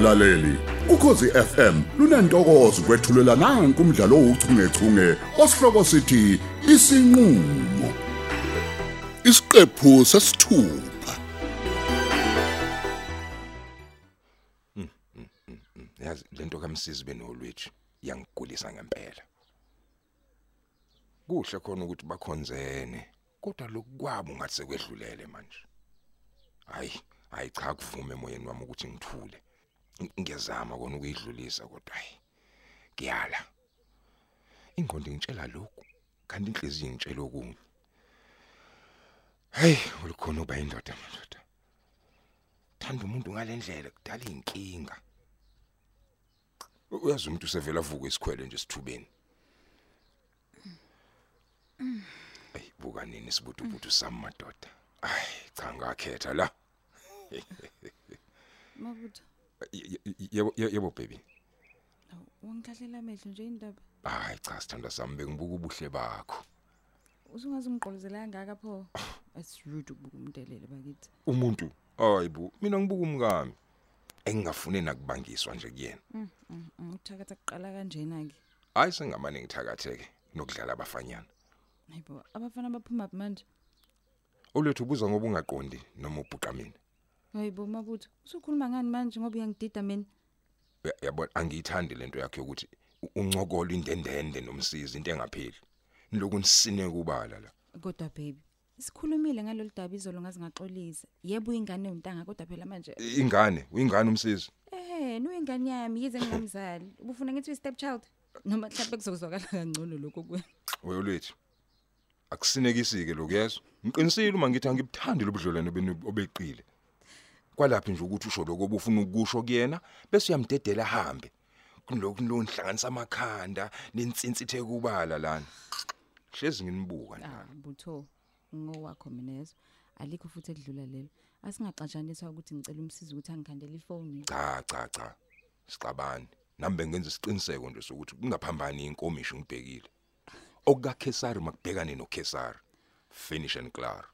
mlaleli. Ukhosi FM lunantokozo kwethulela nanku umdlalo ouchungechunge osihloko sithi isinqulo. Isiqephu sesithupha. Yazi lento kamsisi benolwethu yangigulisa ngempela. Kuhle khona ukuthi bakhonzene kodwa lokwabo ngathi sekwedlulele manje. Hayi hayi cha kuvume emoyeni wami ukuthi ngithule. Ng- ngiyazama kona ukuyidlulisa kodwa hayi ngiyala ingqondo ngitshela lokhu kanti inhliziyo ngitshela okunye. Hey ulikhona uba indoda madoda. Thanda umuntu ngalendlela kudala inkinga uyazi umuntu usevela avuka isikhwele nje sithubeni ay buka nini sibutubuthu sami madoda. Ay cha ngakhetha la. Mabutho, yebo ye- yebo baby awu, wangikhahlela amehlo nje indaba. hayi cha sithanda sami bengibuka ubuhle bakho Usungaze ungigqolozela kangaka pho. It's rude ukubuka umuntu elele bakithi. umuntu hayibo mina ngibuka umkami engingafune nakubangiswa nje kuyena Uthakatha kuqala kanjena ke. hayi sengamane ngithakatheke nokudlala abafanyana Hayibo, abafana baphuma phi manje? olethu ubuza ngoba ungaqondi noma ubhuqa mina Hayibo mabutho, usukhuluma ngani manje ngoba uyangidida mina? Ya- yabona angiyithandi lento yakhe ukuthi u- uncokole indendende nomsizi into engapheli niloku nisine kubala la Kodwa baby, sikhulumile ngalolu daba izolo ngaze ngaxolisa. Yebo ingane yontanga kodwa phela manje ingane uyingane umsizi eh nuyingane yami yize ngingamzali. Ubufuna ngithi step child noma mhlawumbe kuzokuzwakala kangcono lokho kuwe. weyolethu akusinekisike lokuyezwa ngiqinisile uma ngithi angibuthandi lobudlelwane benu obeqile kwalapha nje ukuthi usho lokho obufuna ukusho kuyena? Bese uyamdedela ahambe. Kulokhu lo nhlanganisa amakhanda nensinsithe kubala lana. Hlezi nginibuka Ah, njalo butho ngowakho mina yezo. Alikho futhi edlula lelo. Asingaxatshaniswa ukuthi ngicela umsizi ukuthi angikhandele ifoni. cha cha cha. Sicabani nami bengenza isiqiniseko nje sokuthi kungaphambani inkomishi ngibhekile. okukaKesari makubhekane noKesari finish and clear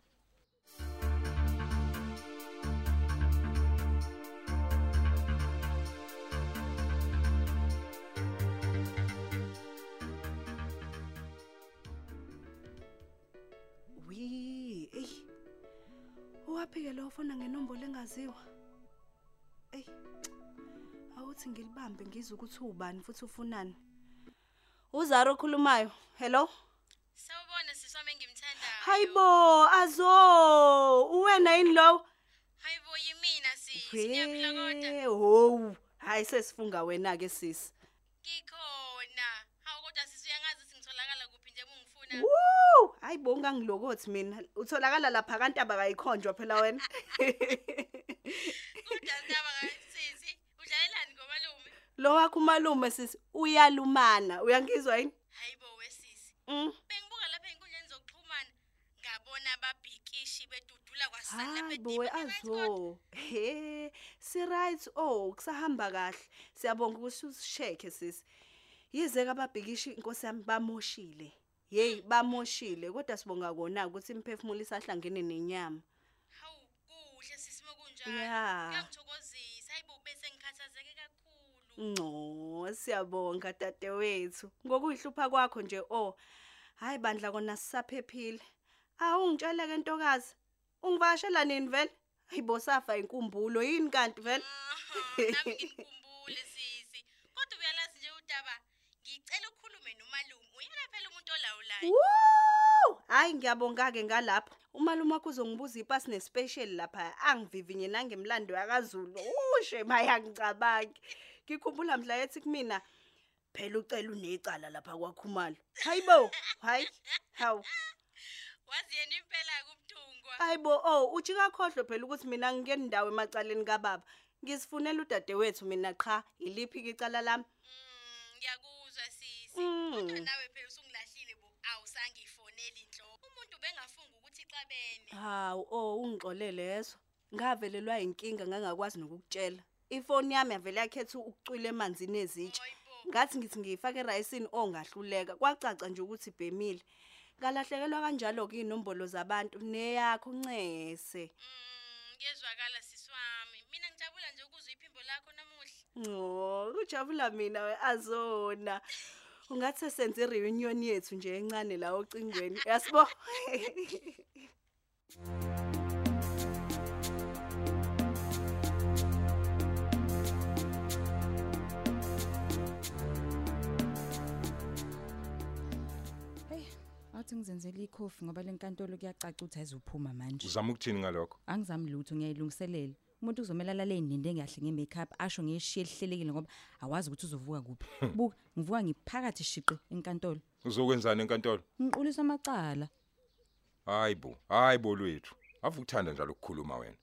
Uwaphike lo fona ngenombolo engaziwa. Ey. Awuthi ngilibambe ngizwe ukuthi ubani futhi ufunani. Uzaro okhulumayo. Hello? Sawubona siswami engimthandayo. Hayibo, azo. Uwena yini lo? Hayibo yimina sisi. Niyaphila kodwa? Hey, ho. Hayi sesifunga wena ke sisi. Ngikhona. Hawu kodwa sisi uyangazi ukuthi ngitholakala kuphi nje ungifuna. Woo! Hayibo ungangilokothi mina. Utholakala lapha kanti abayikhonjwa phela wena. Kodwa ndaba sisi. Udlalelani ngomalume? Lo wakho umalume sisi uyalumana. Uyangizwa yini? Hayibo wesisi. Mm. Bengibuka lapha einkundleni zokuxhumana. Ngabona ababhikishi bedudula kwasani lapha Hayi boy edibini. azo. He, si right oh kusahamba kahle. Siyabonga ukuthi usisheke sisi. Yize kababhikishi inkosi yami bamoshile. Hey bamoshile kodwa sibonga kona ukuthi imphefumulo isahlangene nenyama. Hawu kuhle sisi mokunjalo. Yeah. Kuyangithokozisa. Hayibo bese ngikhathazeke kakhulu. No, siyabonga dadewethu. Ngokuyihlupha kwakho nje oh. Hayi bandla kona sisaphephile. Awungitshela ke ntokazi. Ungivashela nini vele? Hayibo safa inkumbulo yini kanti vele? Nami ngikhumbule sisi. Kodwa uyalazi nje udaba. Ngicela ukukhulume nomalume. Uyena phela umuntu olawulayo. Woo! Hayi ngiyabonga ke ngalapho. Umalume wakho uzongibuza ipasi nespecial lapha angivivinye nangemlando yakaZulu. Ushe mayangicabangi. Ngikhumbula mhla yethi kumina phela ucela unecala lapha kwakhumalo. Hayibo, hayi. Hawu. Wazi yena impela kumthungwa. Hayibo, oh, uthi kakhohlwe phela ukuthi mina ngike ndawo emacaleni kababa. Ngisifunela udadewethu mina qha iliphi ke icala lami? Mm, ngiyakuzwa sisi. Mm. Kodwa nawe phela Hawu, oh ungixolele lezo. Ngavelelwa inkinga ngangakwazi nokukutshela. Ifoni yami yavele yakhetha ukucwila emanzini ezitsha. Hayibo. Ngathi ngithi ngiyifake erayisini ongahluleka. Kwacaca nje ukuthi ibhemile. Ngalahlekelwa kanjalo ke inombolo zabantu neyakho uncese. Mm, ngiyezwakala sisi wami. Mina ngijabula nje ukuzwa iphimbo lakho namuhla. Oh, kujabula mina we azona. Ungathi senze i-reunion yethu nje encane la ocingweni. Yasibo. Athi ngizenzele ikhofi ngoba lenkantolo kuyacaca ukuthi ayizuphuma manje. uzama ukuthini ngalokho Angizami lutho ngiyayilungiselela. Umuntu uzomela lale indinde engahle ngemakeup asho ngeshiye lihlelekile ngoba awazi ukuthi uzovuka kuphi. Buka ngivuka ngiphakathi shiqi enkantolo. uzokwenzani enkantolo Ngiqulisa amacala. Hayibo hayibo lwethu. Avukuthanda njalo ukukhuluma wena.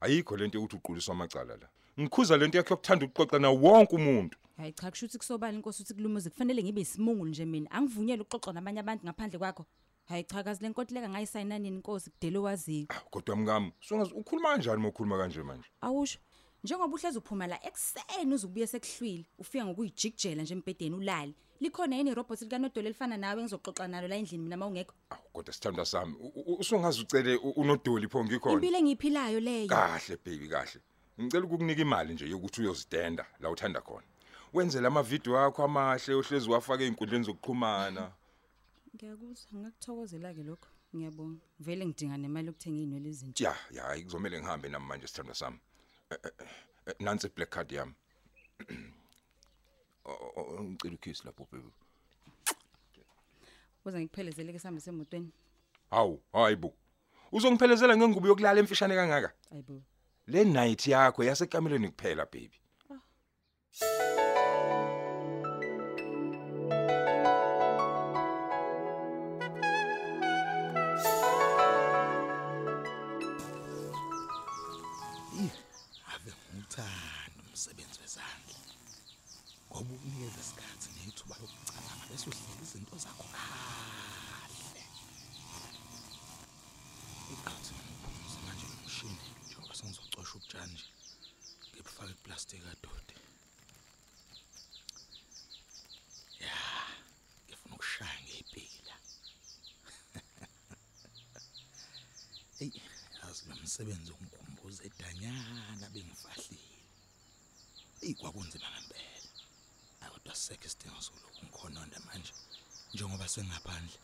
Ayikho lento ukuthi uquliswa amacala la. Ngikhuza lento yakhe yokuthanda ukuxoxa na wonke umuntu. Hayi cha kusho ukuthi kusobala inkosi ukuthi kulumuzi? Kufanele ngibe isimungulu nje mina. Angivunyelwe ukuxoxa nabanye abantu ngaphandle kwakho. Hayi cha kazi lenkontileka ngayisayina nini inkosi? Kudele waziyo. Ah, kodwa mngami sungazi ukhuluma kanjani mokhuluma kanje manje? Awusho. Njengoba uhlezi uphuma la ekseni uzukubuye sekuhlwile ufika ngokuyijikjela nje empedeni ulali. Likhona yini irobot likanodolo elifana nawe engizoxoxa nalo la endlini mina mawungekho. Awu, kodwa sithanda sami u- u- usungaze ucele u- unodoli pho ngikhona Impilo engiyiphilayo leyo. kahle baby kahle ngicela ukukunika imali nje yokuthi uyozidenda la uthanda khona wenze lama video akho amahle ohlezi wafaka einkundleni zokuxhumana Ngiyakuzwa ngakuthokozela ke lokho. Ngiyabonga. Vele ngidinga nemali yokuthenga inwele ezintsha. ya ya hayi, kuzomela ngihambe nami manje sithanda sami Eh, eh, eh, nansi black card yami. Oh, oh, oh, ngicela ukiss lapho baby Uza ngikuphelezele ke sambe semotweni. hawu hayibo uzongiphelezela ngengubo yokulala emfishane kangaka? Ayibo. le night yakho yasekameleni kuphela baby. Ave umsebenzi wezandla. Ngoba ukunikeza isikhathi nethuba lokucabanga bese uhlela izinto zakho kahle. Ikhathi ngiphumuza manje umshini njengoba sengizocosha ubutshani nje ngibufake iplastic adode ya ngifuna ukushaya ngeyipiki la. Ey, yazi lo msebenzi ungikhumbuza edanyana bengifahlile. Ey kwakunzima ngempela. Hayi kodwa sekho isidingo sokulokhu ngikhononda manje njengoba sengaphandle.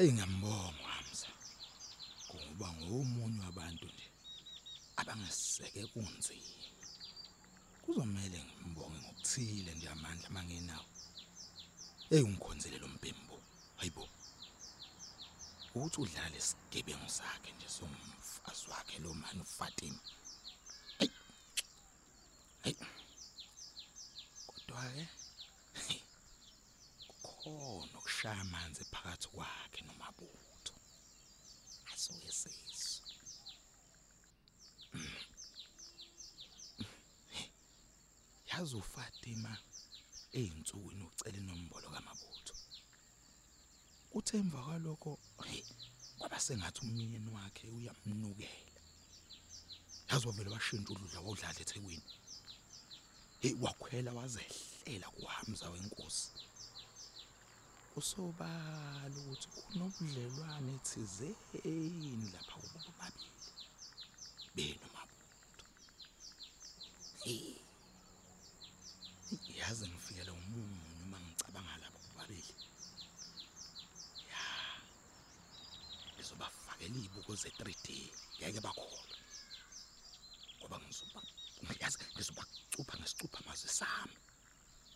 Ey ngiyambonga Hamza. Kuba ngomunye wabantu nje abangaseke kunzima. Kuzomela ngimbonge ngokuthile nje amandla mangenawo. Ey ungikhonzele lo mpembo. Hayibo. ukuthi udlala isigebengu sakhe nje somfazi wakhe lo mani uFatima ay kodwa ke kukhona ukushaya amanzi phakathi kwakhe nomabutho. Asuke sesu yazi uFatima eyinsukwini ucela inombolo kamabutho? Uthe emva kwalokho kwaba sengathi umyeni wakhe uyamnukela. Yazi wavele washintsha udludla wodlala eThekwini. Hey wakhwela wazehlela kuHamza wenkosi. Usobala ukuthi kunobudlelwane thizeni lapha kubo babili. Benomabutho. Hey. Yazi ngifikela umunyu uma ngicabanga labo babili. ngizobafakela izibuko ze3D ngeke bakholwe ngoba ngizoba ngiyazi ngizobacupha ngesicupha mazwi sami.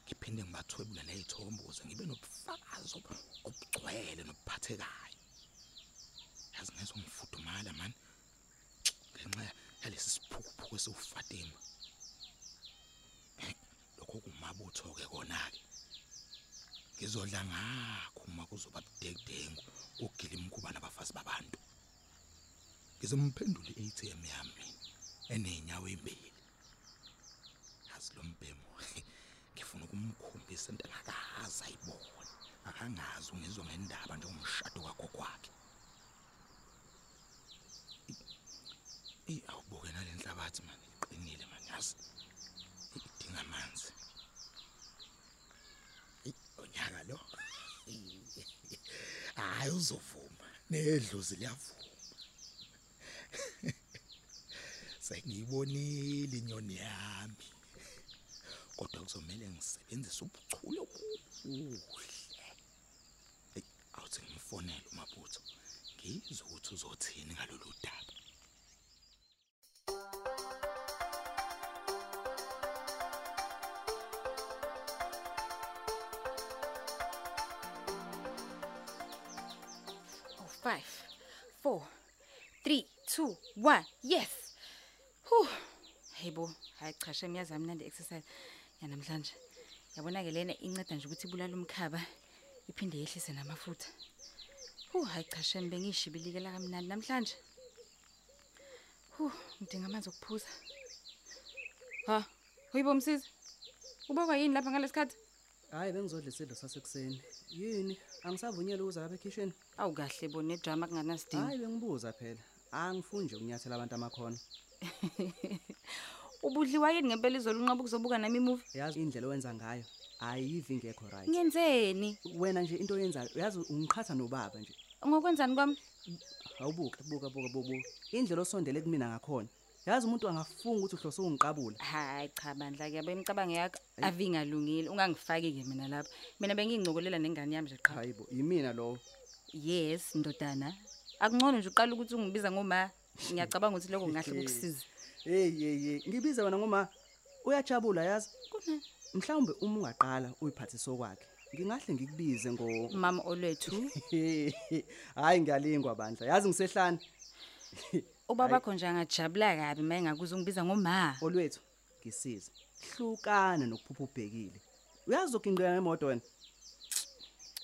Ngiphinde ngibathwebule nezithombe ukuze ngibe nobufakazi ob- obugcwele nobuphathekayo yazi ngezwe ngifudumala man. Ngenxa yalesi siphukuphuku esiwufatima lokho kumabutho ke kona ke ngizodla ngakho uma kuzoba budedengu ugila imkhuba nabafazi babantu. Ngizomphendula i-ATM yami enenyawo embili yazi lo mbhemo ngifuna ukumkhombisa into engakazi ayibone. Akangazi ungizwa ngendaba njengomshado kwakho kwakhe Eh awubuke nalenhlabathi manje iqinile manje yazi? Idinga amanzi. Onyaka lo? Hayi uzovuma. Nedlozi liyavuma. Sengiyibonile inyoni yami. Kodwa kuzomela ngisebenzise ubuchule obuhle hey awuthi ngimfonele umabutho ngizwe ukuthi uzothini ngalolu daba Oh, five, four, three, two, one. Yes. Hu. Hey bo, hayi cha shem yazi mnandi exercise yanamhlanje. Yabona ke lena inceda nje ukuthi ibulala umkhaba iphinde yehlise namafutha. Hu hayi cha shem bengishibilikela kamnandi namhlanje. Hu, ngidinga amanzi okuphuza. Ha, hoyibo msisi. Ubekwa yini lapha ngalesikhathi? Hayi bengizodla isidlo sasekuseni. Yini? Angisavunyelwe ukuza lapha ekhishini? Awu kahle bo nedrama kunganasidingo. Hayi bengibuza phela. Angifuni nje ukunyathela abantu amakhono. Ubudliwa yini ngempela izolo unqaba ukuzobuka nami imovie? Yazi indlela owenza ngayo ayivi ingekho right. Ngenzeni? Wena nje into oyenzayo uyazi ungiqhatha nobaba nje. Ngokwenzani kwami? Awubuka buka buka buka. Indlela osondele kumina ngakhona. Yazi umuntu angafunga ukuthi uhlose ungiqabula. Hayi cha bandla ke bemcabange yakho avingalungile ungangifaki ke mina lapha. Mina bengingcokolela nengane yami nje qha. Hayibo, yimina lo. Yes ndodana. Akungcono nje uqala ukuthi ungibiza ngoma. Ngiyacabanga ukuthi lokho ngahle kukusiza. Hey hey hey, ngibiza wena ngoma uyajabula yazi. Kuna Mhlawumbe uma ungaqala uyiphathise okwakhe. Ngingahle ngikubize ngo mama olwethu Hayi ngiyalingwa bandla. Yazi ngisehlane. ubaba kho nje angajabula kabi mayengakuze ungibiza ngoma. olwethu ngisiza hlukana nokuphupha ubhekile uyazi ukinqeka ngemoto wena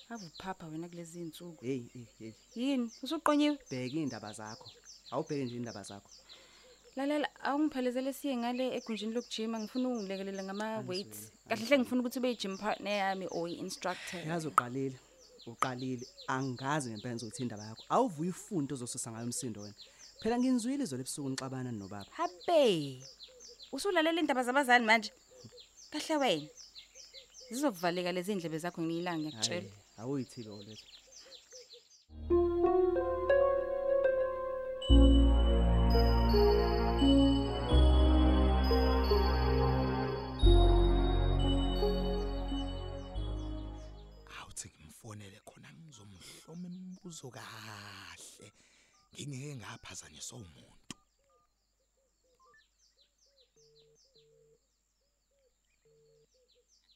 Avuphapha wena kulezi insuku. hey hey hey Yini? Usuqonyiwe? bheka indaba zakho awubheke nje indaba zakho Lalela awungiphelezele siye ngale egunjini lokujima ngifuna ungilekelele ngama weights. Kahle hle ngifuna ukuthi ube gym partner yami or instructor. yazi uqalile uqalile angazi ngempela ukuthi indaba yakho awuvuyi ifunto ozosusa ngayo umsindo wena phela nginzwile izolo ebusuku nixabana nobaba Habe. Usulalela indaba zabazali manje? Kahle wena. Zizokuvaleka lezi indlebe zakho ngiyilanga ngiyakutshela. Hayi, awuyithibe olwethu imibuzo kahle ngingeke ngaphazanyiswa umuntu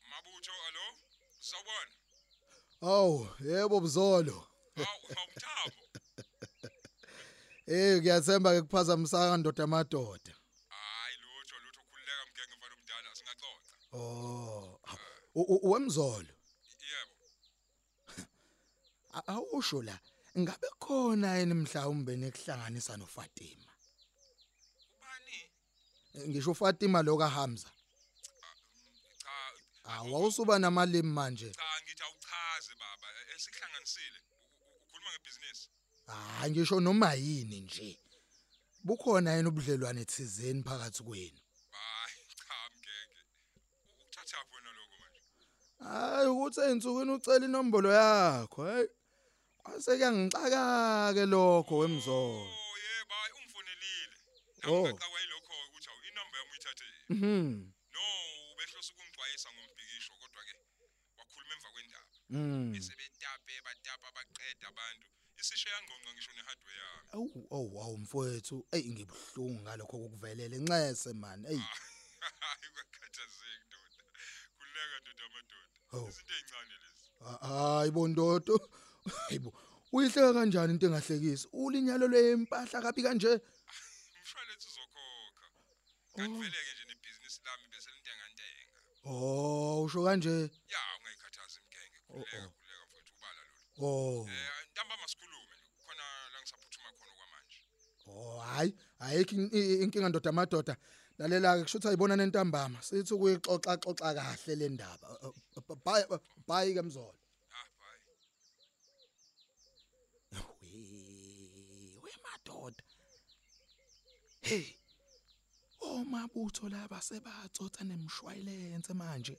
Mabutho alo? Sawubona. Awu, yebo Buzolo. Hawu, awumthabo. Eh ngiyathemba ke kuphazamisaka ndoda amadoda. Hayi lutho lutho khulileka mgenge mfana omdala singaxoxa. Oh. Wemzolo. Awusho la ngabe khona yini mhlawumbe nekuhlanganisa noFatima? Ubani? Ngisho uFatima lo kaHamza. Cha, Awusuba namalimi manje. cha ngithi awuchaze baba esihlanganisile. Ukhuluma ngebhizinisi. Hayi ngisho noma yini nje. Bukhona yini ubudlelwane thizeni phakathi kwenu? Hayi cha mgenge. Ukuthatha wena lokho manje. Hayi ukuthi einsukwini ucela inombolo yakho, hey. Kwase kuyangicaka ke lokho wemzolo. Oh yebo hayi ungifonelile. Oh. Ngaqaqa yilokho ukuthi awu inamba yami uyithathe. Mhm. No, ubehlosa ukungixwayisa ngombhikisho kodwa ke wakhuluma emva kwendaba. Mhm. Bese betape batapa baqeda abantu. Isisho yangqonqa ngisho nehardware yami. Awu awu awu mfowethu, ey ngibhlungu ngalokho kokuvelele ncese man. Ey, Hayi ukakhathazeki ndoda. Kuleka ndoda amadoda. Oh. Izinto ezincane lezi. hayi bondodo. Hayibo. Uyihleka kanjani into engahlekisi? Ulinyalo lempahla kabi kanje? Umshwalense uzokhokha. Kangiveleke nje nebhizinisi lami bese lintenga ntenga. Oh, usho kanje. Ya ungayikhathazi mgenge. Kuleka oh. kuleka mfowethu ubala lolu. Oh. Eh ntamba masikhulume khona la ngisaphuthuma khona kwamanje. Oh, hayi, ayikho inkinga ndoda amadoda. Lalela ke kusho ukuthi ayibona nentambama. Sithi ukuyixoxa xoxa kahle le ndaba. Bye bye ke mzolo. Ah bye. we wemadoda hey omabutho laba sebatsotsa nemshwalense manje.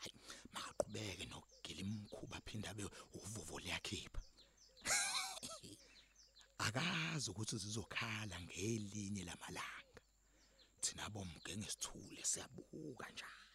Hayi maqhubeke nokugila imkhuba phinda be uvuvo liyakhipha. Akazi ukuthi zizokhala ngelinye lamalanga. Thina nabomge ngesithule siyabuka njalo.